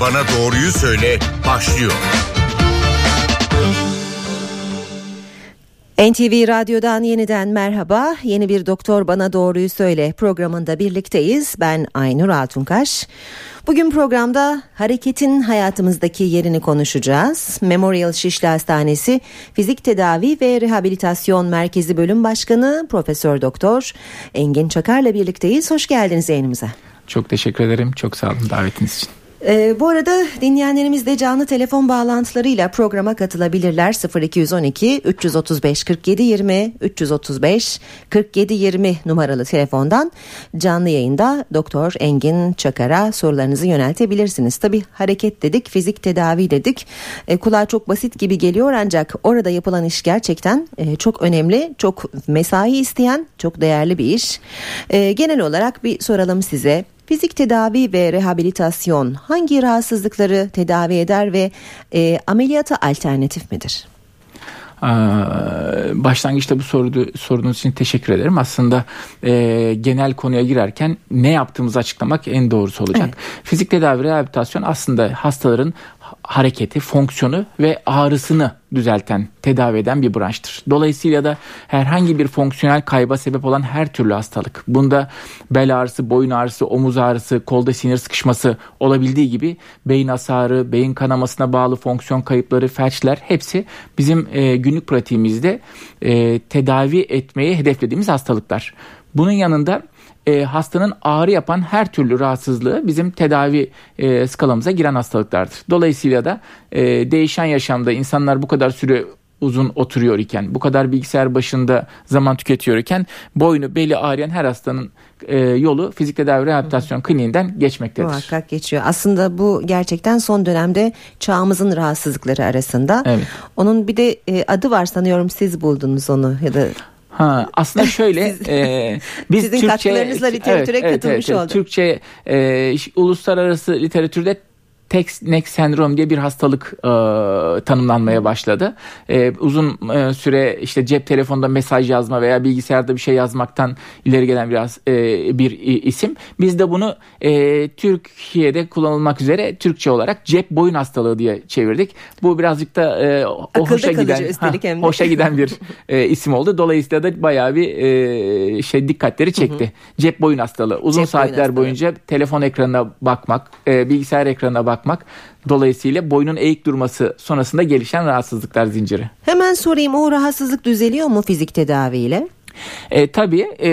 Bana Doğruyu Söyle başlıyor. NTV Radyo'dan yeniden merhaba. Yeni bir Doktor Bana Doğruyu Söyle programında birlikteyiz. Ben Aynur Altunkaş. Bugün programda hareketin hayatımızdaki yerini konuşacağız. Memorial Şişli Hastanesi Fizik Tedavi ve Rehabilitasyon Merkezi Bölüm Başkanı Profesör Doktor Engin Çakar'la birlikteyiz. Hoş geldiniz yayınımıza. Çok teşekkür ederim. Çok sağ olun davetiniz için. Ee, bu arada dinleyenlerimiz de canlı telefon bağlantılarıyla programa katılabilirler. 0212 335 47 20 335 47 20 numaralı telefondan canlı yayında Doktor Engin Çakar'a sorularınızı yöneltebilirsiniz. Tabi hareket dedik, fizik tedavi dedik. E, kulağa çok basit gibi geliyor ancak orada yapılan iş gerçekten e, çok önemli, çok mesai isteyen, çok değerli bir iş. E, genel olarak bir soralım size. Fizik tedavi ve rehabilitasyon hangi rahatsızlıkları tedavi eder ve e, ameliyata alternatif midir? başlangıçta bu soru, sorunuz için teşekkür ederim. Aslında e, genel konuya girerken ne yaptığımızı açıklamak en doğrusu olacak. Evet. Fizik tedavi rehabilitasyon aslında hastaların hareketi, fonksiyonu ve ağrısını düzelten, tedavi eden bir branştır. Dolayısıyla da herhangi bir fonksiyonel kayba sebep olan her türlü hastalık, bunda bel ağrısı, boyun ağrısı, omuz ağrısı, kolda sinir sıkışması olabildiği gibi beyin hasarı, beyin kanamasına bağlı fonksiyon kayıpları, felçler hepsi bizim e, günlük pratiğimizde e, tedavi etmeyi hedeflediğimiz hastalıklar. Bunun yanında e, hastanın ağrı yapan her türlü rahatsızlığı bizim tedavi e, skalamıza giren hastalıklardır. Dolayısıyla da e, değişen yaşamda insanlar bu kadar süre uzun oturuyor iken, bu kadar bilgisayar başında zaman tüketiyor iken boynu, beli ağrıyan her hastanın e, yolu fizik tedavi rehabilitasyon kliniğinden geçmektedir. Muhakkak geçiyor. Aslında bu gerçekten son dönemde çağımızın rahatsızlıkları arasında. Evet. Onun bir de e, adı var sanıyorum siz buldunuz onu ya da Ha, aslında şöyle Siz, e, biz Sizin Türkçe katkılarınızla literatüre evet, katılmış evet, evet, olduk. Türkçe e, uluslararası literatürde Text-Neck sendrom diye bir hastalık e, tanımlanmaya başladı. E, uzun e, süre işte cep telefonunda mesaj yazma veya bilgisayarda bir şey yazmaktan ileri gelen biraz e, bir isim. Biz de bunu e, Türkiye'de kullanılmak üzere Türkçe olarak cep boyun hastalığı diye çevirdik. Bu birazcık da e, hoşa giden ha, hoşa giden bir e, isim oldu. Dolayısıyla da bayağı bir e, şey dikkatleri çekti. Hı hı. Cep boyun hastalığı. Uzun cep saatler hastalığı. boyunca telefon ekranına bakmak, e, bilgisayar ekranına bakmak bakmak. Dolayısıyla boynun eğik durması sonrasında gelişen rahatsızlıklar zinciri. Hemen sorayım o rahatsızlık düzeliyor mu fizik tedaviyle? E, tabii e,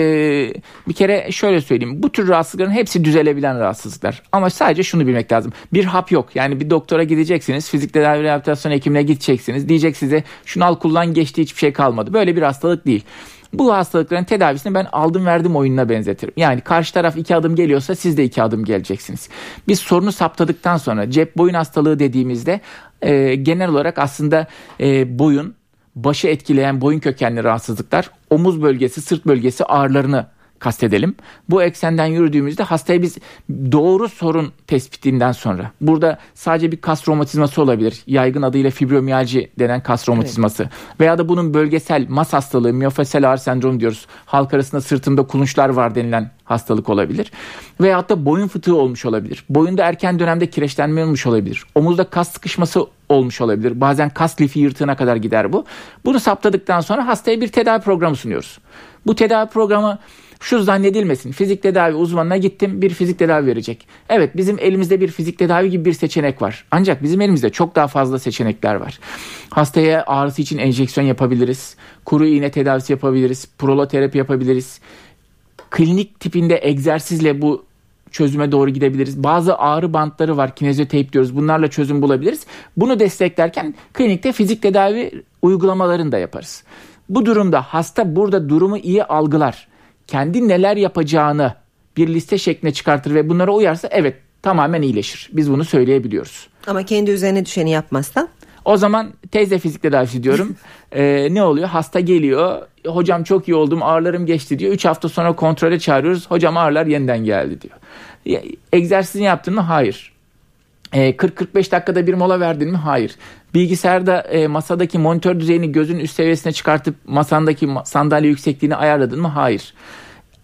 bir kere şöyle söyleyeyim bu tür rahatsızlıkların hepsi düzelebilen rahatsızlıklar ama sadece şunu bilmek lazım bir hap yok yani bir doktora gideceksiniz fizik tedavi rehabilitasyon hekimine gideceksiniz diyecek size şunu al kullan geçti hiçbir şey kalmadı böyle bir hastalık değil bu hastalıkların tedavisini ben aldım verdim oyununa benzetirim. Yani karşı taraf iki adım geliyorsa siz de iki adım geleceksiniz. Biz sorunu saptadıktan sonra cep boyun hastalığı dediğimizde e, genel olarak aslında e, boyun, başı etkileyen boyun kökenli rahatsızlıklar, omuz bölgesi, sırt bölgesi ağrılarını kastedelim. Bu eksenden yürüdüğümüzde hastaya biz doğru sorun tespitinden sonra burada sadece bir kas romatizması olabilir. Yaygın adıyla fibromiyalji denen kas romatizması evet. veya da bunun bölgesel mas hastalığı miyofasel ağrı sendromu diyoruz. Halk arasında sırtımda kulunçlar var denilen hastalık olabilir. Veyahut da boyun fıtığı olmuş olabilir. Boyunda erken dönemde kireçlenme olmuş olabilir. Omuzda kas sıkışması olmuş olabilir. Bazen kas lifi yırtığına kadar gider bu. Bunu saptadıktan sonra hastaya bir tedavi programı sunuyoruz. Bu tedavi programı şu zannedilmesin. Fizik tedavi uzmanına gittim bir fizik tedavi verecek. Evet bizim elimizde bir fizik tedavi gibi bir seçenek var. Ancak bizim elimizde çok daha fazla seçenekler var. Hastaya ağrısı için enjeksiyon yapabiliriz. Kuru iğne tedavisi yapabiliriz. Proloterapi yapabiliriz. Klinik tipinde egzersizle bu çözüme doğru gidebiliriz. Bazı ağrı bantları var, kinezioteyp diyoruz. Bunlarla çözüm bulabiliriz. Bunu desteklerken klinikte fizik tedavi uygulamalarını da yaparız. Bu durumda hasta burada durumu iyi algılar kendi neler yapacağını bir liste şeklinde çıkartır ve bunlara uyarsa evet tamamen iyileşir. Biz bunu söyleyebiliyoruz. Ama kendi üzerine düşeni yapmazsa? O zaman teyze fizik tedavisi diyorum. ee, ne oluyor? Hasta geliyor. Hocam çok iyi oldum ağrılarım geçti diyor. 3 hafta sonra kontrole çağırıyoruz. Hocam ağrılar yeniden geldi diyor. Egzersizini yaptın mı? Hayır. 40-45 dakikada bir mola verdin mi? Hayır. Bilgisayarda e, masadaki monitör düzeyini gözün üst seviyesine çıkartıp masandaki sandalye yüksekliğini ayarladın mı? Hayır.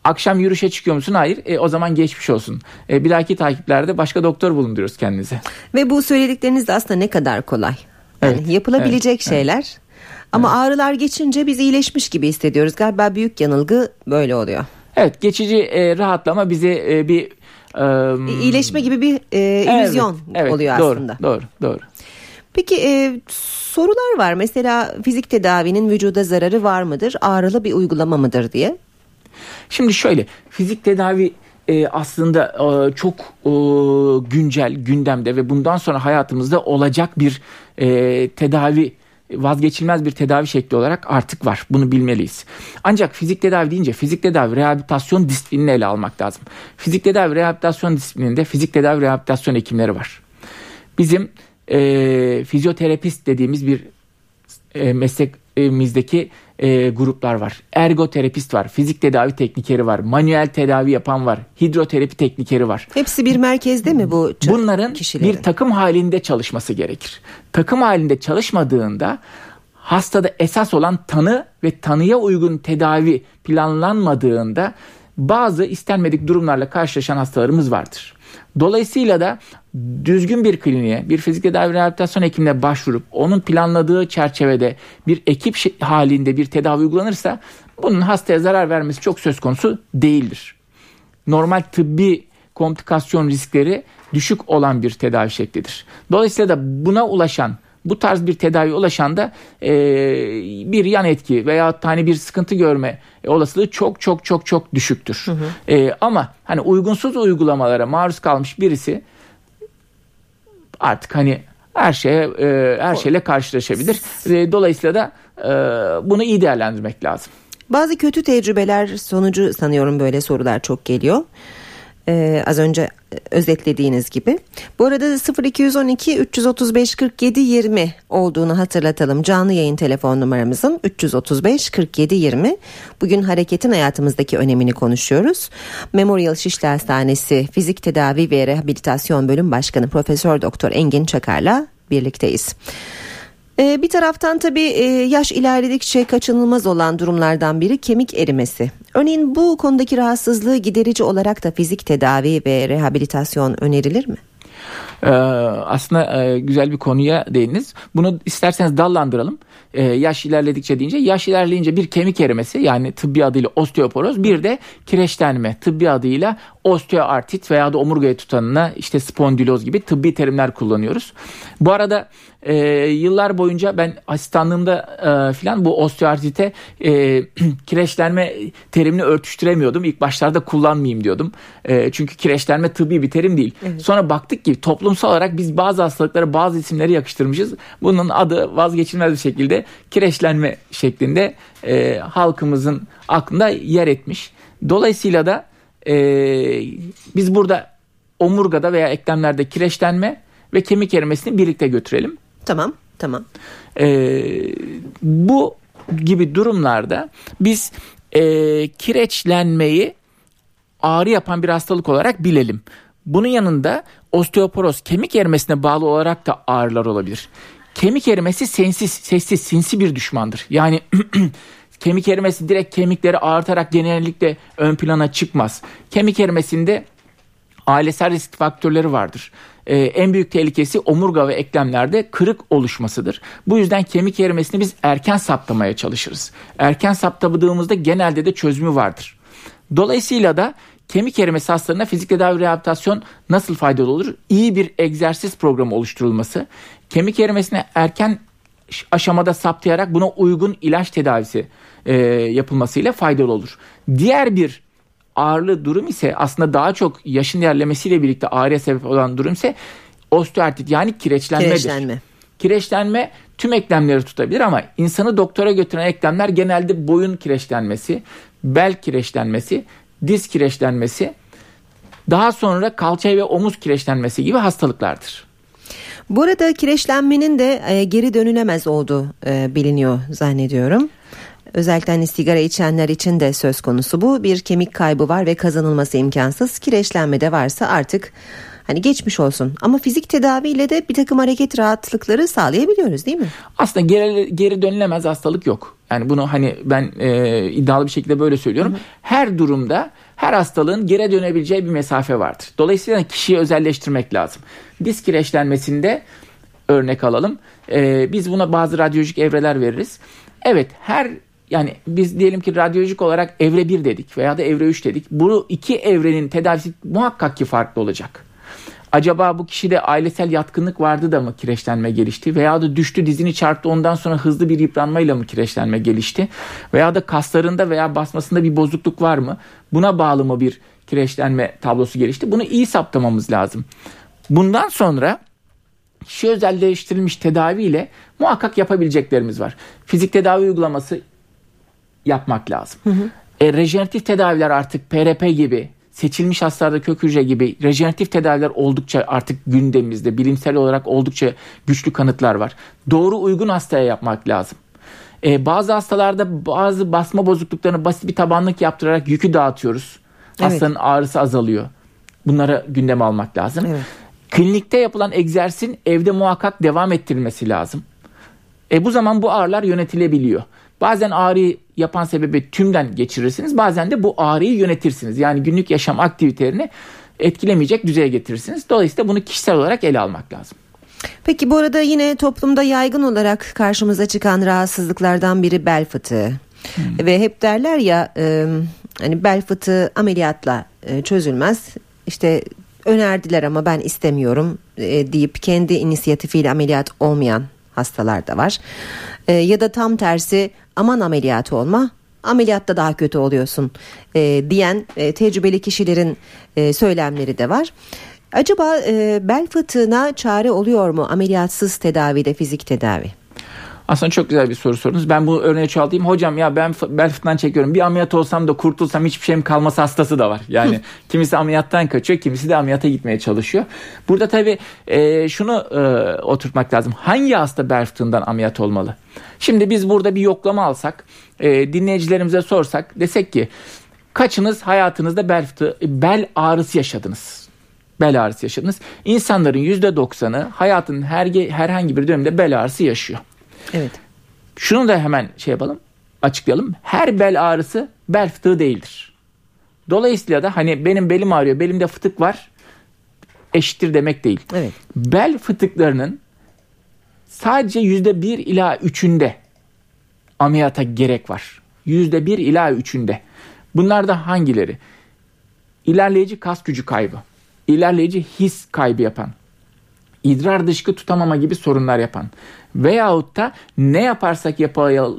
Akşam yürüyüşe çıkıyor musun? Hayır. E, o zaman geçmiş olsun. E, bir dahaki takiplerde başka doktor bulunduruyoruz kendinize. Ve bu söyledikleriniz de aslında ne kadar kolay. Yani Evet, yapılabilecek evet, şeyler. Ama ağrılar geçince biz iyileşmiş gibi hissediyoruz. Galiba büyük yanılgı böyle oluyor. Evet geçici e, rahatlama bize e, bir İyileşme gibi bir e, evet, illüzyon evet, oluyor doğru, aslında. Doğru, doğru. Peki e, sorular var. Mesela fizik tedavinin vücuda zararı var mıdır? Ağrılı bir uygulama mıdır diye. Şimdi şöyle fizik tedavi e, aslında e, çok e, güncel gündemde ve bundan sonra hayatımızda olacak bir e, tedavi vazgeçilmez bir tedavi şekli olarak artık var. Bunu bilmeliyiz. Ancak fizik tedavi deyince fizik tedavi rehabilitasyon disiplinini ele almak lazım. Fizik tedavi rehabilitasyon disiplininde fizik tedavi rehabilitasyon hekimleri var. Bizim e, fizyoterapist dediğimiz bir e, meslekimizdeki e, gruplar var. Ergoterapist var, fizik tedavi teknikeri var, manuel tedavi yapan var, hidroterapi teknikeri var. Hepsi bir merkezde mi bu Bunların kişilerin? bir takım halinde çalışması gerekir. Takım halinde çalışmadığında hastada esas olan tanı ve tanıya uygun tedavi planlanmadığında bazı istenmedik durumlarla karşılaşan hastalarımız vardır. Dolayısıyla da düzgün bir kliniğe, bir fizik tedavi rehabilitasyon hekimine başvurup onun planladığı çerçevede bir ekip halinde bir tedavi uygulanırsa bunun hastaya zarar vermesi çok söz konusu değildir normal tıbbi komplikasyon riskleri düşük olan bir tedavi şeklidir. Dolayısıyla da buna ulaşan bu tarz bir tedavi ulaşan da e, bir yan etki veya hani bir sıkıntı görme olasılığı çok çok çok çok düşüktür. E, ama hani uygunsuz uygulamalara maruz kalmış birisi artık hani her şeye e, her şeyle karşılaşabilir. E, dolayısıyla da e, bunu iyi değerlendirmek lazım. Bazı kötü tecrübeler sonucu sanıyorum böyle sorular çok geliyor. Ee, az önce özetlediğiniz gibi. Bu arada 0212 335 47 20 olduğunu hatırlatalım. Canlı yayın telefon numaramızın 335 47 20. Bugün hareketin hayatımızdaki önemini konuşuyoruz. Memorial Şişli Hastanesi Fizik Tedavi ve Rehabilitasyon Bölüm Başkanı Profesör Doktor Engin Çakar'la birlikteyiz. Ee, bir taraftan tabii e, yaş ilerledikçe kaçınılmaz olan durumlardan biri kemik erimesi. Örneğin bu konudaki rahatsızlığı giderici olarak da fizik tedavi ve rehabilitasyon önerilir mi? Ee, aslında e, güzel bir konuya değindiniz. Bunu isterseniz dallandıralım. Ee, yaş ilerledikçe deyince yaş ilerleyince bir kemik erimesi yani tıbbi adıyla osteoporoz bir de kireçlenme tıbbi adıyla osteoartrit veya da omurgaya tutanına işte spondiloz gibi tıbbi terimler kullanıyoruz. Bu arada e, yıllar boyunca ben asistanlığımda e, filan bu osteoartrite e, kireçlenme terimini örtüştüremiyordum. İlk başlarda kullanmayayım diyordum. E, çünkü kireçlenme tıbbi bir terim değil. Sonra baktık ki toplumsal olarak biz bazı hastalıklara bazı isimleri yakıştırmışız. Bunun adı vazgeçilmez bir şekilde kireçlenme şeklinde e, halkımızın aklında yer etmiş. Dolayısıyla da e, biz burada omurgada veya eklemlerde kireçlenme ve kemik erimesini birlikte götürelim. Tamam, tamam. Ee, bu gibi durumlarda biz e, kireçlenmeyi ağrı yapan bir hastalık olarak bilelim. Bunun yanında osteoporoz kemik erimesine bağlı olarak da ağrılar olabilir. Kemik erimesi sensiz, sessiz, sinsi bir düşmandır. Yani kemik erimesi direkt kemikleri ağırtarak genellikle ön plana çıkmaz. Kemik erimesinde ailesel risk faktörleri vardır. Ee, en büyük tehlikesi omurga ve eklemlerde kırık oluşmasıdır. Bu yüzden kemik erimesini biz erken saptamaya çalışırız. Erken saptadığımızda genelde de çözümü vardır. Dolayısıyla da kemik erimesi hastalarına fizik tedavi rehabilitasyon nasıl faydalı olur? İyi bir egzersiz programı oluşturulması, kemik erimesine erken aşamada saptayarak buna uygun ilaç tedavisi e, yapılmasıyla faydalı olur. Diğer bir ağırlı durum ise aslında daha çok yaşın ilerlemesiyle birlikte ağrıya sebep olan durum ise osteoartrit yani kireçlenmedir. Kireçlenme. Kireçlenme tüm eklemleri tutabilir ama insanı doktora götüren eklemler genelde boyun kireçlenmesi, bel kireçlenmesi, diz kireçlenmesi, daha sonra kalça ve omuz kireçlenmesi gibi hastalıklardır. Bu arada kireçlenmenin de e, geri dönülemez olduğu e, biliniyor zannediyorum. Özellikle hani sigara içenler için de söz konusu bu. Bir kemik kaybı var ve kazanılması imkansız. Kireçlenme de varsa artık hani geçmiş olsun ama fizik tedaviyle de bir takım hareket rahatlıkları sağlayabiliyoruz değil mi? Aslında geri, geri dönülemez hastalık yok. Yani bunu hani ben e, iddialı bir şekilde böyle söylüyorum. Hı hı. Her durumda her hastalığın geri dönebileceği bir mesafe vardır. Dolayısıyla kişiyi özelleştirmek lazım. Diz kireçlenmesinde örnek alalım. E, biz buna bazı radyolojik evreler veririz. Evet her yani biz diyelim ki radyolojik olarak evre 1 dedik veya da evre 3 dedik. Bu iki evrenin tedavisi muhakkak ki farklı olacak. Acaba bu kişide ailesel yatkınlık vardı da mı kireçlenme gelişti? Veya da düştü dizini çarptı ondan sonra hızlı bir yıpranmayla mı kireçlenme gelişti? Veya da kaslarında veya basmasında bir bozukluk var mı? Buna bağlı mı bir kireçlenme tablosu gelişti? Bunu iyi saptamamız lazım. Bundan sonra kişi özelleştirilmiş tedaviyle muhakkak yapabileceklerimiz var. Fizik tedavi uygulaması yapmak lazım. Hı hı. E, rejeneratif tedaviler artık PRP gibi seçilmiş hastalarda kök hücre gibi rejeneratif tedaviler oldukça artık gündemimizde bilimsel olarak oldukça güçlü kanıtlar var. Doğru uygun hastaya yapmak lazım. Ee, bazı hastalarda bazı basma bozukluklarını basit bir tabanlık yaptırarak yükü dağıtıyoruz. Evet. Hastanın ağrısı azalıyor. Bunları gündeme almak lazım. Evet. Klinikte yapılan egzersizin evde muhakkak devam ettirilmesi lazım. E bu zaman bu ağrılar yönetilebiliyor. Bazen ağrıyı yapan sebebi tümden geçirirsiniz. Bazen de bu ağrıyı yönetirsiniz. Yani günlük yaşam aktivitelerini etkilemeyecek düzeye getirirsiniz. Dolayısıyla bunu kişisel olarak ele almak lazım. Peki bu arada yine toplumda yaygın olarak karşımıza çıkan rahatsızlıklardan biri bel fıtığı. Hmm. Ve hep derler ya e, hani bel fıtığı ameliyatla e, çözülmez. İşte önerdiler ama ben istemiyorum e, deyip kendi inisiyatifiyle ameliyat olmayan hastalar da var. E, ya da tam tersi aman ameliyatı olma ameliyatta daha kötü oluyorsun e, diyen e, tecrübeli kişilerin e, söylemleri de var. Acaba e, bel fıtığına çare oluyor mu ameliyatsız tedavide fizik tedavi? Aslında çok güzel bir soru sordunuz. Ben bu örneği çoğaltayım. Hocam ya ben bel fıtığından çekiyorum. Bir ameliyat olsam da kurtulsam hiçbir şeyim kalması hastası da var. Yani kimisi ameliyattan kaçıyor, kimisi de ameliyata gitmeye çalışıyor. Burada tabii e, şunu e, oturtmak lazım. Hangi hasta bel fıtığından ameliyat olmalı? Şimdi biz burada bir yoklama alsak, e, dinleyicilerimize sorsak desek ki kaçınız hayatınızda bel fıtığı, bel ağrısı yaşadınız? Bel ağrısı yaşadınız. İnsanların %90'ı hayatının her, herhangi bir dönemde bel ağrısı yaşıyor. Evet. Şunu da hemen şey yapalım, açıklayalım. Her bel ağrısı bel fıtığı değildir. Dolayısıyla da hani benim belim ağrıyor, belimde fıtık var eşittir demek değil. Evet. Bel fıtıklarının sadece yüzde bir ila üçünde ameliyata gerek var. Yüzde bir ila üçünde. Bunlar da hangileri? İlerleyici kas gücü kaybı, ilerleyici his kaybı yapan, idrar dışkı tutamama gibi sorunlar yapan veyahut da ne yaparsak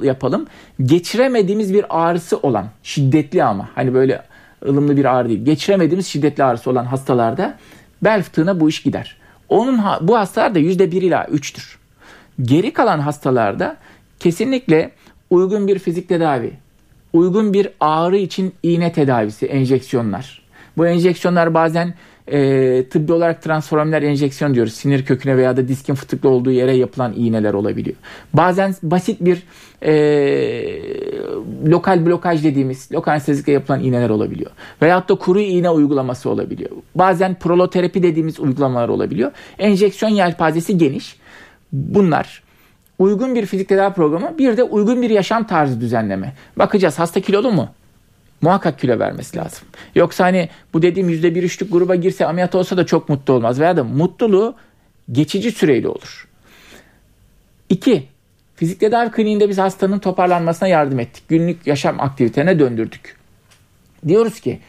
yapalım geçiremediğimiz bir ağrısı olan şiddetli ama hani böyle ılımlı bir ağrı değil geçiremediğimiz şiddetli ağrısı olan hastalarda bel fıtığına bu iş gider. Onun bu hastalar da yüzde bir ila üçtür. Geri kalan hastalarda kesinlikle uygun bir fizik tedavi, uygun bir ağrı için iğne tedavisi, enjeksiyonlar. Bu enjeksiyonlar bazen e, tıbbi olarak transformer enjeksiyon diyoruz. Sinir köküne veya da diskin fıtıklı olduğu yere yapılan iğneler olabiliyor. Bazen basit bir e, lokal blokaj dediğimiz lokal anestezikle yapılan iğneler olabiliyor. Veyahut da kuru iğne uygulaması olabiliyor. Bazen proloterapi dediğimiz uygulamalar olabiliyor. Enjeksiyon yelpazesi geniş. Bunlar uygun bir fizik tedavi programı bir de uygun bir yaşam tarzı düzenleme. Bakacağız hasta kilolu mu? Muhakkak kilo vermesi lazım. Yoksa hani bu dediğim yüzde bir üçlük gruba girse ameliyat olsa da çok mutlu olmaz. Veya da mutluluğu geçici süreli olur. İki, fizik tedavi kliniğinde biz hastanın toparlanmasına yardım ettik. Günlük yaşam aktivitelerine döndürdük. Diyoruz ki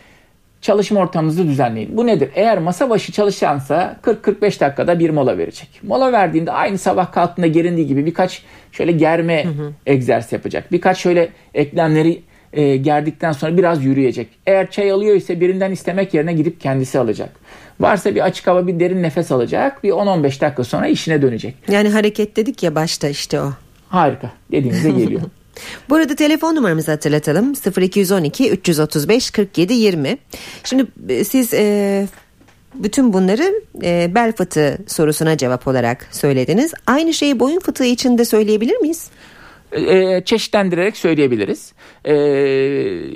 çalışma ortamınızı düzenleyin. Bu nedir? Eğer masa başı çalışansa 40-45 dakikada bir mola verecek. Mola verdiğinde aynı sabah kalktığında gerindiği gibi birkaç şöyle germe hı hı. egzersiz yapacak. Birkaç şöyle eklemleri e, gerdikten sonra biraz yürüyecek. Eğer çay alıyor ise birinden istemek yerine gidip kendisi alacak. Varsa bir açık hava bir derin nefes alacak. Bir 10-15 dakika sonra işine dönecek. Yani hareket dedik ya başta işte o. Harika. Dediğimize geliyor. Bu arada telefon numaramızı hatırlatalım 0212 335 47 20. Şimdi e, siz e, bütün bunları e, bel fıtığı sorusuna cevap olarak söylediniz. Aynı şeyi boyun fıtığı için de söyleyebilir miyiz? E, çeşitlendirerek söyleyebiliriz. E,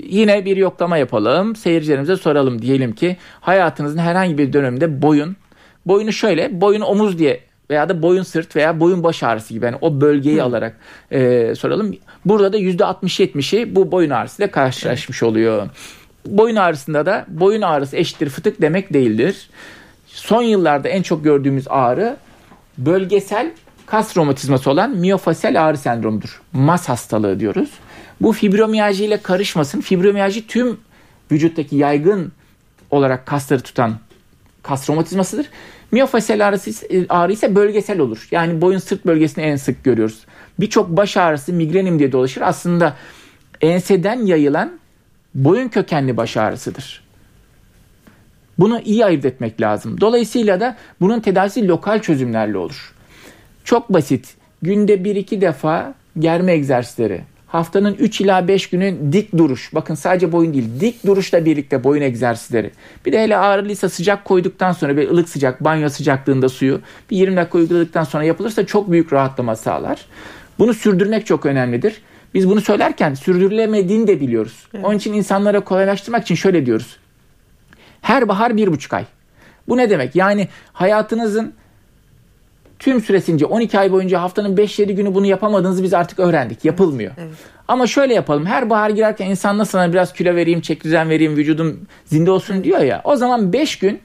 yine bir yoklama yapalım. Seyircilerimize soralım. Diyelim ki hayatınızın herhangi bir döneminde boyun boyunu şöyle boyun omuz diye veya da boyun sırt veya boyun baş ağrısı gibi yani o bölgeyi Hı. alarak e, soralım. Burada da %60-70'i bu boyun ağrısıyla karşılaşmış oluyor. Boyun ağrısında da boyun ağrısı eşittir fıtık demek değildir. Son yıllarda en çok gördüğümüz ağrı bölgesel kas romatizması olan miyofasel ağrı sendromudur. MAS hastalığı diyoruz. Bu fibromiyalji ile karışmasın. Fibromiyalji tüm vücuttaki yaygın olarak kasları tutan kas romatizmasıdır. Miyofasel ağrısı, ağrı ise bölgesel olur. Yani boyun sırt bölgesini en sık görüyoruz. Birçok baş ağrısı migrenim diye dolaşır. Aslında enseden yayılan boyun kökenli baş ağrısıdır. Bunu iyi ayırt etmek lazım. Dolayısıyla da bunun tedavisi lokal çözümlerle olur. Çok basit. Günde 1-2 defa germe egzersizleri. Haftanın 3 ila 5 günü dik duruş. Bakın sadece boyun değil. Dik duruşla birlikte boyun egzersizleri. Bir de hele ağrılıysa sıcak koyduktan sonra bir ılık sıcak banyo sıcaklığında suyu bir 20 dakika uyguladıktan sonra yapılırsa çok büyük rahatlama sağlar. Bunu sürdürmek çok önemlidir. Biz bunu söylerken sürdürülemediğini de biliyoruz. Evet. Onun için insanlara kolaylaştırmak için şöyle diyoruz. Her bahar bir buçuk ay. Bu ne demek? Yani hayatınızın tüm süresince 12 ay boyunca haftanın 5-7 günü bunu yapamadığınızı biz artık öğrendik. Yapılmıyor. Evet. Ama şöyle yapalım. Her bahar girerken insan nasıl sana biraz kilo vereyim, çek düzen vereyim, vücudum zinde olsun diyor ya. O zaman 5 gün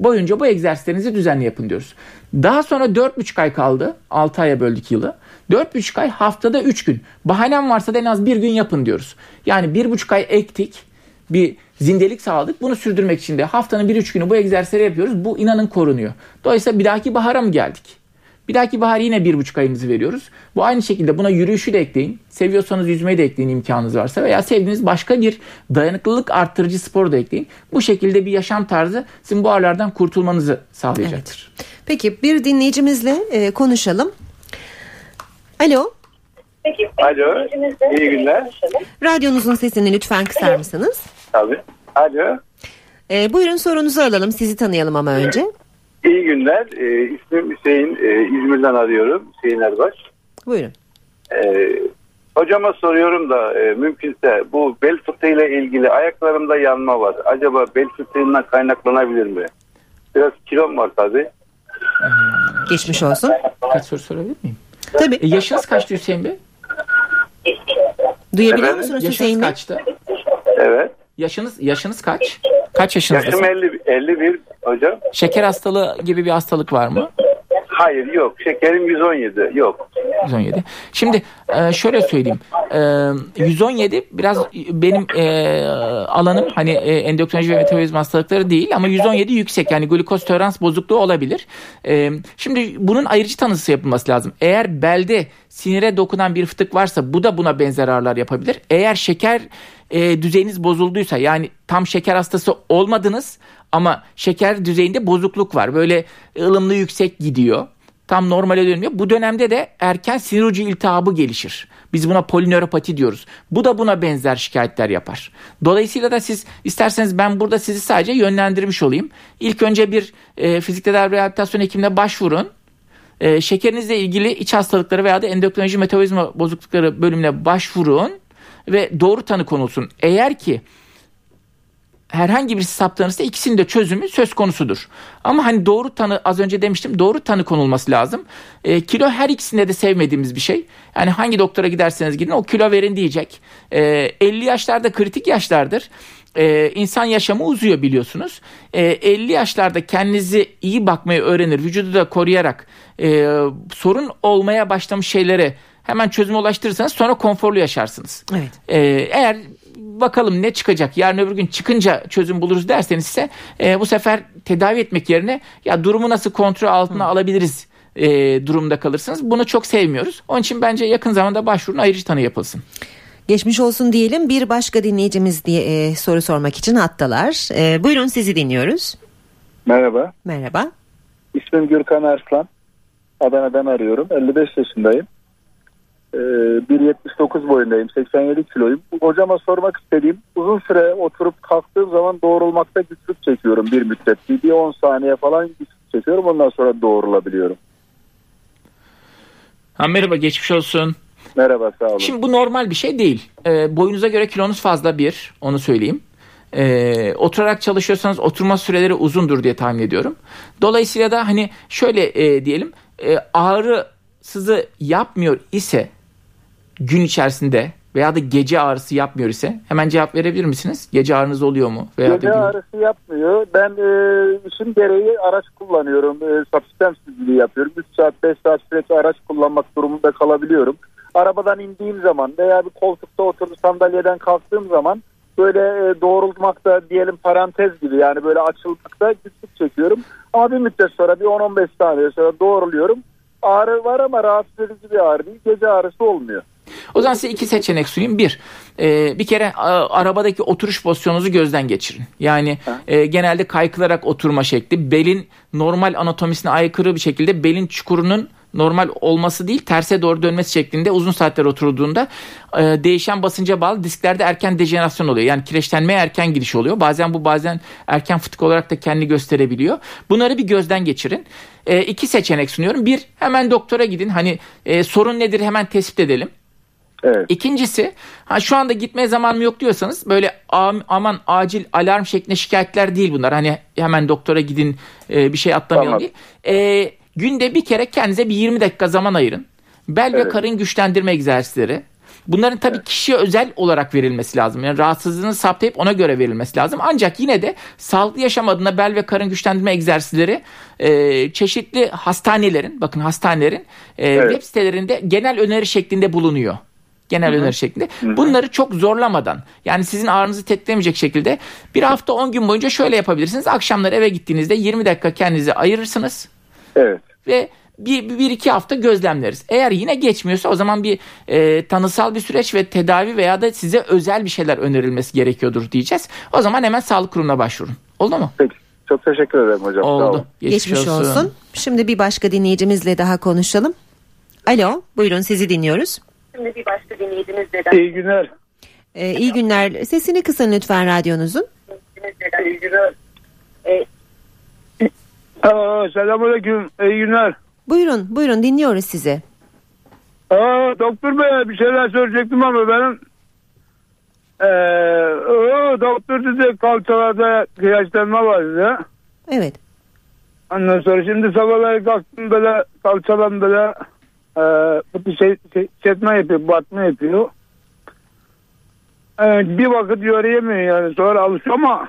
boyunca bu egzersizlerinizi düzenli yapın diyoruz. Daha sonra 4,5 ay kaldı. 6 aya böldük yılı. 4,5 ay haftada 3 gün. Bahanem varsa da en az bir gün yapın diyoruz. Yani 1,5 ay ektik. Bir zindelik sağladık. Bunu sürdürmek için de haftanın 1-3 günü bu egzersizleri yapıyoruz. Bu inanın korunuyor. Dolayısıyla bir dahaki bahara mı geldik? Bir dahaki bahar yine bir buçuk ayımızı veriyoruz. Bu aynı şekilde buna yürüyüşü de ekleyin. Seviyorsanız yüzmeyi de ekleyin imkanınız varsa veya sevdiğiniz başka bir dayanıklılık arttırıcı spor da ekleyin. Bu şekilde bir yaşam tarzı sizin bu ağrılardan kurtulmanızı sağlayacaktır. Evet. Peki bir dinleyicimizle e, konuşalım. Alo. Peki, Alo, iyi günler. Radyonuzun sesini lütfen kısar mısınız? Tabii. Alo. E, buyurun sorunuzu alalım. Sizi tanıyalım ama önce. İyi günler. E, ismim Hüseyin. E, İzmir'den arıyorum. Hüseyin Erbaş. Buyurun. E, hocama soruyorum da e, mümkünse bu bel fıtığıyla ilgili ayaklarımda yanma var. Acaba bel fıtığından kaynaklanabilir mi? Biraz kilom var tabii. Geçmiş olsun. Kaç soru sorabilir miyim? Tabii. E, yaşınız kaçtı Hüseyin Bey? Duyabiliyor Efendim? musunuz yaşınız Hüseyin Bey? kaçtı? Evet. Yaşınız yaşınız kaç? Kaç yaşınızdasın? Yaşım 50, 51 hocam. Şeker hastalığı gibi bir hastalık var mı? Hayır yok. Şekerim 117 yok. 117. Şimdi e, şöyle söyleyeyim. 117 e, biraz benim e, alanım hani endokrinoloji ve metabolizma hastalıkları değil ama 117 yüksek yani glukoz tolerans bozukluğu olabilir. Şimdi bunun ayrıcı tanısı yapılması lazım. Eğer belde sinire dokunan bir fıtık varsa bu da buna benzer ağrılar yapabilir. Eğer şeker düzeyiniz bozulduysa yani tam şeker hastası olmadınız ama şeker düzeyinde bozukluk var. Böyle ılımlı yüksek gidiyor. Tam normale dönmüyor. Bu dönemde de erken sinir ucu iltihabı gelişir. Biz buna polinöropati diyoruz. Bu da buna benzer şikayetler yapar. Dolayısıyla da siz isterseniz ben burada sizi sadece yönlendirmiş olayım. İlk önce bir e, fizik tedavi rehabilitasyon hekimine başvurun. E, şekerinizle ilgili iç hastalıkları veya da endokrinoloji metabolizma bozuklukları bölümüne başvurun ve doğru tanı konulsun. Eğer ki herhangi birisi saptanırsa ikisinin de çözümü söz konusudur. Ama hani doğru tanı az önce demiştim doğru tanı konulması lazım. E, kilo her ikisinde de sevmediğimiz bir şey. Yani hangi doktora giderseniz gidin o kilo verin diyecek. E, 50 yaşlarda kritik yaşlardır. Ee, insan yaşamı uzuyor biliyorsunuz. Ee, 50 yaşlarda kendinizi iyi bakmayı öğrenir, vücudu da koruyarak e, sorun olmaya başlamış şeylere hemen çözüme ulaştırırsanız sonra konforlu yaşarsınız. Evet. Ee, eğer bakalım ne çıkacak yarın öbür gün çıkınca çözüm buluruz derseniz ise e, bu sefer tedavi etmek yerine ya durumu nasıl kontrol altına Hı. alabiliriz e, durumda kalırsınız. Bunu çok sevmiyoruz. Onun için bence yakın zamanda başvurun ayrıcı tanı yapılsın. Geçmiş olsun diyelim. Bir başka dinleyicimiz diye e, soru sormak için hattalar. E, buyurun sizi dinliyoruz. Merhaba. Merhaba. İsmim Gürkan Arslan. Adana'dan arıyorum. 55 yaşındayım. 1.79 ee, boyundayım. 87 kiloyum. Hocama sormak istediğim uzun süre oturup kalktığım zaman doğrulmakta güçlük çekiyorum bir müddet. Bir 10 saniye falan güçlük çekiyorum. Ondan sonra doğrulabiliyorum. Ha, merhaba geçmiş olsun. Merhaba sağ olun. Şimdi bu normal bir şey değil. E, boyunuza göre kilonuz fazla bir onu söyleyeyim. E, oturarak çalışıyorsanız oturma süreleri uzundur diye tahmin ediyorum. Dolayısıyla da hani şöyle e, diyelim e, ağrı sızı yapmıyor ise gün içerisinde veya da gece ağrısı yapmıyor ise hemen cevap verebilir misiniz? Gece ağrınız oluyor mu? Veya Gece da gün- ağrısı yapmıyor. Ben e, işim gereği araç kullanıyorum. E, subsistans düzlüğü yapıyorum. 3 saat 5 saat süreç araç kullanmak durumunda kalabiliyorum. Arabadan indiğim zaman veya bir koltukta oturup sandalyeden kalktığım zaman böyle e, doğrultmakta diyelim parantez gibi yani böyle açılmakta güçlük çekiyorum. Ama bir müddet sonra bir 10-15 saniye sonra doğruluyorum. Ağrı var ama rahatsız edici bir ağrı değil. Gece ağrısı olmuyor. O zaman size iki seçenek sunayım. Bir, e, bir kere a, arabadaki oturuş pozisyonunuzu gözden geçirin. Yani e, genelde kaykılarak oturma şekli, belin normal anatomisine aykırı bir şekilde belin çukurunun normal olması değil terse doğru dönmesi şeklinde uzun saatler oturduğunda e, değişen basınca bağlı disklerde erken dejenerasyon oluyor. Yani kireçlenmeye erken giriş oluyor. Bazen bu bazen erken fıtık olarak da kendini gösterebiliyor. Bunları bir gözden geçirin. E, iki seçenek sunuyorum. Bir hemen doktora gidin. Hani e, sorun nedir hemen tespit edelim. Evet. İkincisi ha şu anda gitmeye zamanım yok diyorsanız böyle am- aman acil alarm şeklinde şikayetler değil bunlar. Hani hemen doktora gidin e, bir şey atlamayalım Tamam. değil. E, günde bir kere kendinize bir 20 dakika zaman ayırın. Bel ve Evet. karın güçlendirme egzersizleri. Bunların tabii kişiye özel olarak verilmesi lazım. Yani rahatsızlığını saptayıp ona göre verilmesi lazım. Ancak yine de sağlıklı yaşam adına bel ve karın güçlendirme egzersizleri e, çeşitli hastanelerin, bakın hastanelerin e, Evet. web sitelerinde genel öneri şeklinde bulunuyor. Genel öneri şeklinde. Bunları çok zorlamadan yani sizin ağrınızı tetiklemeyecek şekilde bir hafta 10 gün boyunca şöyle yapabilirsiniz. Akşamları eve gittiğinizde 20 dakika kendinize ayırırsınız Evet. ve bir, bir iki hafta gözlemleriz. Eğer yine geçmiyorsa o zaman bir e, tanısal bir süreç ve tedavi veya da size özel bir şeyler önerilmesi gerekiyordur diyeceğiz. O zaman hemen sağlık kurumuna başvurun. Oldu mu? Peki. Çok teşekkür ederim hocam. Sağ olun. Oldu. Geçmiş, olsun. Şimdi bir başka dinleyicimizle daha konuşalım. Alo, buyurun sizi dinliyoruz. Şimdi bir başka dinleyicimizle de İyi günler. Ee, iyi günler. Sesini kısın lütfen radyonuzun. İyi günler. E, Aa, selamünaleyküm. İyi günler. Buyurun, buyurun dinliyoruz sizi. Aa, doktor bey bir şeyler söyleyecektim ama benim ee, o, doktor dedi kalçalarda kıyaçlanma var dedi. Evet. Ondan sonra şimdi sabahları kalktım böyle kalçadan böyle ee, bir şey, şey çetme yapıyor, batma yapıyor. Ee, bir vakit yürüyemiyor yani sonra alışıyor ama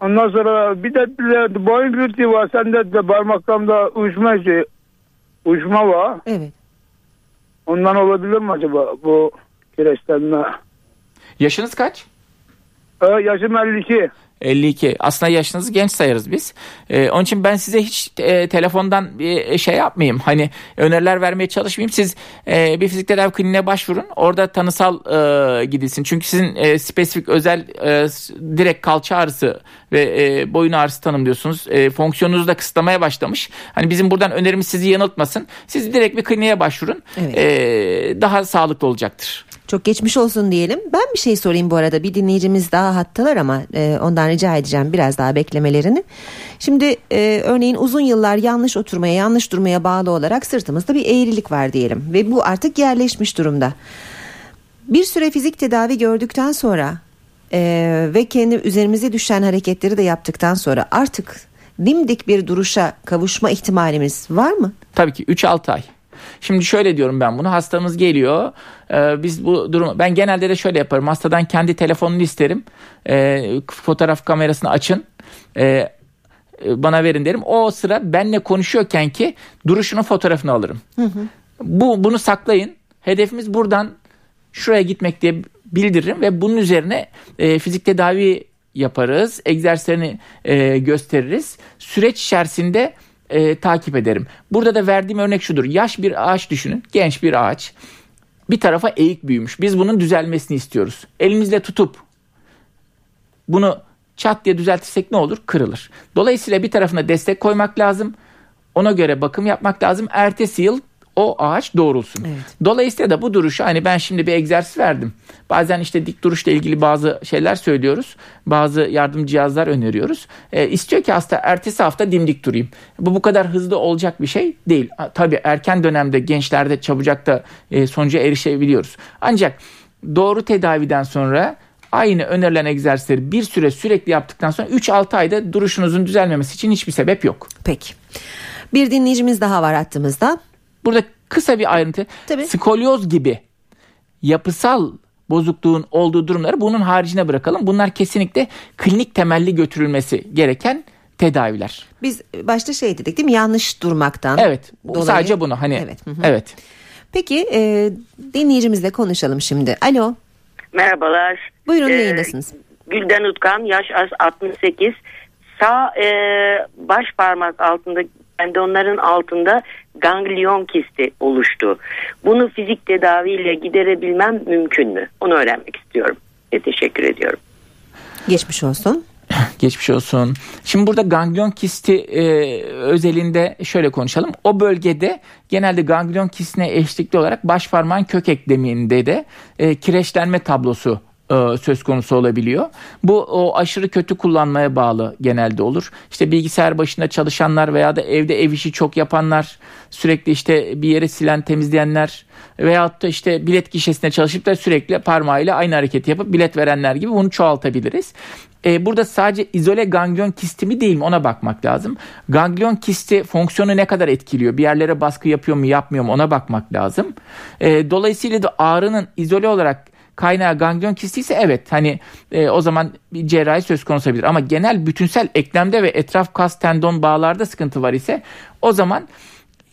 ondan sonra bir de, bir de boyun gürtü var sende de parmaklarımda uyuşma şey uyuşma var. Evet. Ondan olabilir mi acaba bu kireçlenme? Yaşınız kaç? Ee, yaşım 52. 52. Aslında yaşınızı genç sayarız biz. Ee, onun için ben size hiç e, telefondan bir şey yapmayayım. Hani öneriler vermeye çalışmayayım. Siz e, bir fizik tedavi kliniğine başvurun. Orada tanısal e, gidilsin. Çünkü sizin e, spesifik özel e, direkt kalça ağrısı ve e, boyun ağrısı tanımlıyorsunuz. E, fonksiyonunuzu da kısıtlamaya başlamış. Hani bizim buradan önerimiz sizi yanıltmasın. Siz direkt bir kliniğe başvurun. Evet. E, daha sağlıklı olacaktır. Çok geçmiş olsun diyelim. Ben bir şey sorayım bu arada. Bir dinleyicimiz daha hattalar ama e, ondan rica edeceğim biraz daha beklemelerini. Şimdi e, örneğin uzun yıllar yanlış oturmaya, yanlış durmaya bağlı olarak sırtımızda bir eğrilik var diyelim. Ve bu artık yerleşmiş durumda. Bir süre fizik tedavi gördükten sonra e, ve kendi üzerimize düşen hareketleri de yaptıktan sonra artık dimdik bir duruşa kavuşma ihtimalimiz var mı? Tabii ki 3-6 ay. Şimdi şöyle diyorum ben bunu hastamız geliyor. Ee, biz bu durum ben genelde de şöyle yaparım. Hastadan kendi telefonunu isterim. Ee, fotoğraf kamerasını açın. E, bana verin derim. O sıra benle konuşuyorken ki duruşunun fotoğrafını alırım. Bu bunu saklayın. Hedefimiz buradan şuraya gitmek diye bildiririm ve bunun üzerine e, fizik tedavi yaparız. Egzersizlerini e, gösteririz. Süreç içerisinde e, takip ederim. Burada da verdiğim örnek şudur. Yaş bir ağaç düşünün. Genç bir ağaç. Bir tarafa eğik büyümüş. Biz bunun düzelmesini istiyoruz. Elimizle tutup bunu çat diye düzeltirsek ne olur? Kırılır. Dolayısıyla bir tarafına destek koymak lazım. Ona göre bakım yapmak lazım. Ertesi yıl o ağaç doğrulsun. Dolayısıyla da bu duruşu hani ben şimdi bir egzersiz verdim. Bazen işte dik duruşla ilgili bazı şeyler söylüyoruz. Bazı yardım cihazlar öneriyoruz. E, istiyor ki hasta ertesi hafta dimdik durayım. Bu bu kadar hızlı olacak bir şey değil. Tabii erken dönemde gençlerde çabucak da e, sonuca erişebiliyoruz. Ancak doğru tedaviden sonra aynı önerilen egzersizleri bir süre sürekli yaptıktan sonra 3-6 ayda duruşunuzun düzelmemesi için hiçbir sebep yok. Peki. Bir dinleyicimiz daha var hattımızda. Burada kısa bir ayrıntı. Tabii. Skolyoz gibi yapısal bozukluğun olduğu durumları bunun haricine bırakalım. Bunlar kesinlikle klinik temelli götürülmesi gereken tedaviler. Biz başta şey dedik değil mi? Yanlış durmaktan. Evet. dolayı- Sadece bunu hani Evet. hı hı. evet. Peki e, dinleyicimizle konuşalım şimdi. Alo. Merhabalar. Buyurun Ee, yayındasınız. Gülden Utkan yaş az 68. Sağ e, baş parmak altında tendonların altında ganglion kisti oluştu. Bunu fizik tedaviyle giderebilmem mümkün mü? Onu öğrenmek istiyorum. Ve teşekkür ediyorum. Geçmiş olsun. Geçmiş olsun. Şimdi burada ganglion kisti e, özelinde şöyle konuşalım. O bölgede genelde ganglion kistine eşlikli olarak baş parmağın kök ekleminde de e, kireçlenme tablosu e, söz konusu olabiliyor. Bu o aşırı kötü kullanmaya bağlı genelde olur. İşte bilgisayar başında çalışanlar veya da evde ev işi çok yapanlar, sürekli işte bir yere silen temizleyenler veyahut da işte bilet gişesinde çalışıp da sürekli parmağıyla aynı hareketi yapıp bilet verenler gibi bunu çoğaltabiliriz. E, burada sadece izole ganglion kisti mi değil mi ona bakmak lazım. Ganglion kisti fonksiyonu ne kadar etkiliyor? Bir yerlere baskı yapıyor mu yapmıyor mu ona bakmak lazım. E, dolayısıyla da ağrının izole olarak kaynağı ganglion kisti ise evet hani e, o zaman bir cerrahi söz konusu olabilir. Ama genel bütünsel eklemde ve etraf kas tendon bağlarda sıkıntı var ise o zaman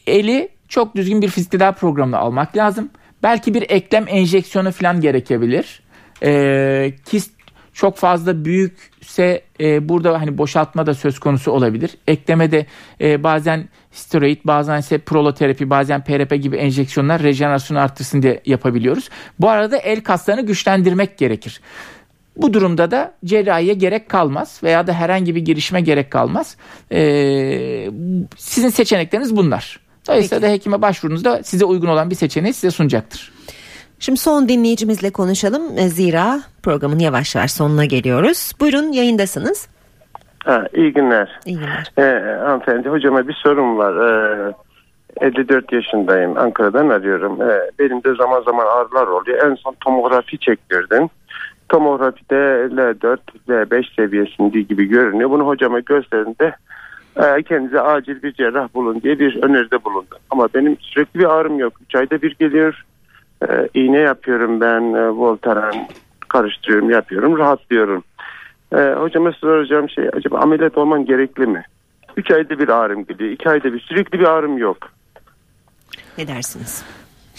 eli çok düzgün bir fizik tedavi programını almak lazım. Belki bir eklem enjeksiyonu falan gerekebilir. E, kist çok fazla büyükse e, burada hani boşaltma da söz konusu olabilir. Eklemede e, bazen steroid, bazen ise proloterapi, bazen PRP gibi enjeksiyonlar rejenerasyonu artırsın diye yapabiliyoruz. Bu arada el kaslarını güçlendirmek gerekir. Bu durumda da cerrahiye gerek kalmaz veya da herhangi bir girişime gerek kalmaz. Ee, sizin seçenekleriniz bunlar. Dolayısıyla da hekime başvurunuzda size uygun olan bir seçeneği size sunacaktır. Şimdi son dinleyicimizle konuşalım. E, Zira programın yavaş yavaş sonuna geliyoruz. Buyurun yayındasınız. Ha, iyi günler. İyi günler. Ee, hanımefendi hocama bir sorum var. Ee, 54 yaşındayım. Ankara'dan arıyorum. Ee, benim de zaman zaman ağrılar oluyor. En son tomografi çektirdim. Tomografide L4, L5 seviyesinde gibi görünüyor. Bunu hocama gösterdiğinde e, kendinize acil bir cerrah bulun diye bir öneride bulundu. Ama benim sürekli bir ağrım yok. 3 ayda bir geliyor. Ee, iğne yapıyorum ben. E, Voltaren karıştırıyorum, yapıyorum. Rahatlıyorum. Ee, hocama soracağım şey acaba ameliyat olman gerekli mi? 3 ayda bir ağrım geliyor. 2 ayda bir sürekli bir ağrım yok. Ne dersiniz?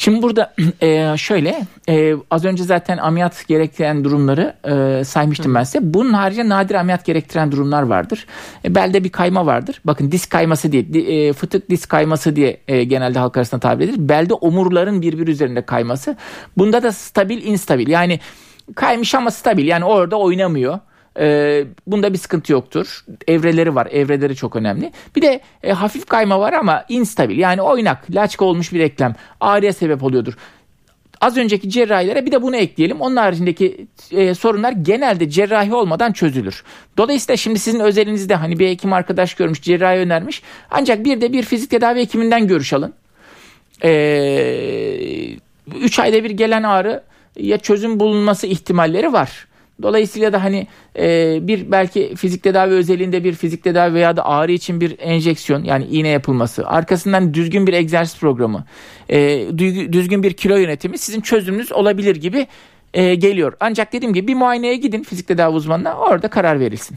Şimdi burada e, şöyle e, az önce zaten ameliyat gerektiren durumları e, saymıştım ben size. Bunun haricinde nadir ameliyat gerektiren durumlar vardır. E, belde bir kayma vardır. Bakın disk kayması diye di- e, fıtık disk kayması diye e, genelde halk arasında tabir edilir. Belde omurların birbiri üzerinde kayması. Bunda da stabil instabil yani kaymış ama stabil yani orada oynamıyor. Ee, bunda bir sıkıntı yoktur. Evreleri var. Evreleri çok önemli. Bir de e, hafif kayma var ama instabil. Yani oynak, laçka olmuş bir eklem. Ağrıya sebep oluyordur. Az önceki cerrahilere bir de bunu ekleyelim. Onun haricindeki e, sorunlar genelde cerrahi olmadan çözülür. Dolayısıyla şimdi sizin özelinizde hani bir hekim arkadaş görmüş, cerrahi önermiş. Ancak bir de bir fizik tedavi hekiminden görüş alın. 3 ayda bir gelen ağrı ya çözüm bulunması ihtimalleri var. Dolayısıyla da hani e, bir belki fizik tedavi özelliğinde bir fizik tedavi veya da ağrı için bir enjeksiyon yani iğne yapılması arkasından düzgün bir egzersiz programı e, düzgün- bir kilo yönetimi sizin çözümünüz olabilir gibi e, geliyor. Ancak dediğim gibi bir muayeneye gidin fizik tedavi uzmanına orada karar verilsin.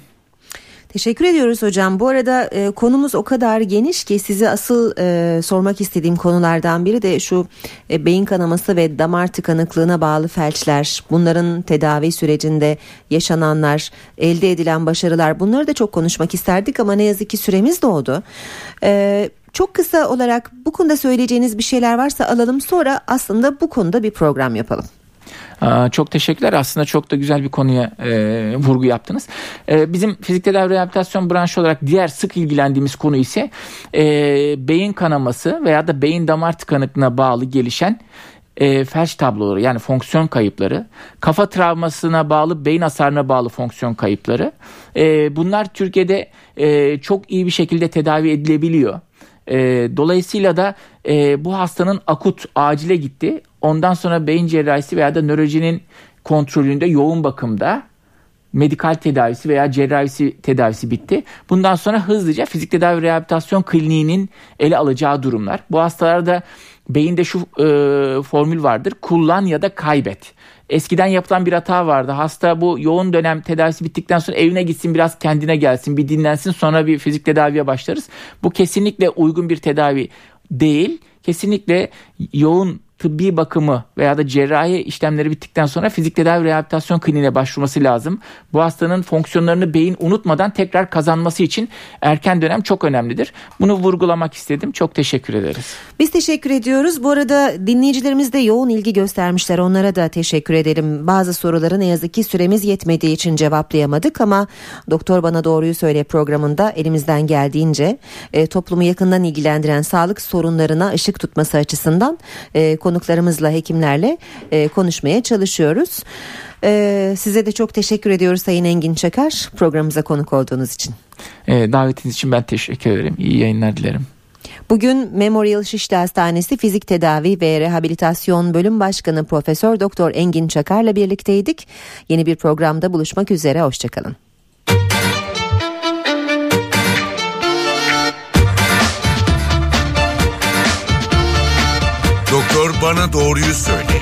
Teşekkür ediyoruz hocam. Bu arada e, konumuz o kadar geniş ki size asıl e, sormak istediğim konulardan biri de şu e, beyin kanaması ve damar tıkanıklığına bağlı felçler. Bunların tedavi sürecinde yaşananlar, elde edilen başarılar bunları da çok konuşmak isterdik ama ne yazık ki süremiz doldu. E, çok kısa olarak bu konuda söyleyeceğiniz bir şeyler varsa alalım sonra aslında bu konuda bir program yapalım. Çok teşekkürler. Aslında çok da güzel bir konuya e, vurgu yaptınız. E, bizim fizik tedavi rehabilitasyon branşı olarak diğer sık ilgilendiğimiz konu ise e, beyin kanaması veya da beyin damar tıkanıklığına bağlı gelişen e, felç tabloları yani fonksiyon kayıpları, kafa travmasına bağlı, beyin hasarına bağlı fonksiyon kayıpları. E, bunlar Türkiye'de e, çok iyi bir şekilde tedavi edilebiliyor. E, dolayısıyla da e, bu hastanın akut acile gitti. Ondan sonra beyin cerrahisi veya da nörolojinin kontrolünde yoğun bakımda medikal tedavisi veya cerrahisi tedavisi bitti. Bundan sonra hızlıca fizik tedavi rehabilitasyon kliniğinin ele alacağı durumlar. Bu hastalarda beyinde şu e, formül vardır. Kullan ya da kaybet. Eskiden yapılan bir hata vardı. Hasta bu yoğun dönem tedavisi bittikten sonra evine gitsin biraz kendine gelsin bir dinlensin sonra bir fizik tedaviye başlarız. Bu kesinlikle uygun bir tedavi değil. Kesinlikle yoğun tıbbi bakımı veya da cerrahi işlemleri bittikten sonra fizik tedavi rehabilitasyon kliniğine başvurması lazım. Bu hastanın fonksiyonlarını beyin unutmadan tekrar kazanması için erken dönem çok önemlidir. Bunu vurgulamak istedim. Çok teşekkür ederiz. Biz teşekkür ediyoruz. Bu arada dinleyicilerimiz de yoğun ilgi göstermişler. Onlara da teşekkür edelim. Bazı soruları ne yazık ki süremiz yetmediği için cevaplayamadık ama Doktor Bana Doğruyu Söyle programında elimizden geldiğince e, toplumu yakından ilgilendiren sağlık sorunlarına ışık tutması açısından e, konuklarımızla, hekimlerle e, konuşmaya çalışıyoruz. E, size de çok teşekkür ediyoruz Sayın Engin Çakar programımıza konuk olduğunuz için. E, davetiniz için ben teşekkür ederim. İyi yayınlar dilerim. Bugün Memorial Şişli Hastanesi Fizik Tedavi ve Rehabilitasyon Bölüm Başkanı Profesör Doktor Engin Çakar'la birlikteydik. Yeni bir programda buluşmak üzere hoşçakalın. Bana doğruyu söyle.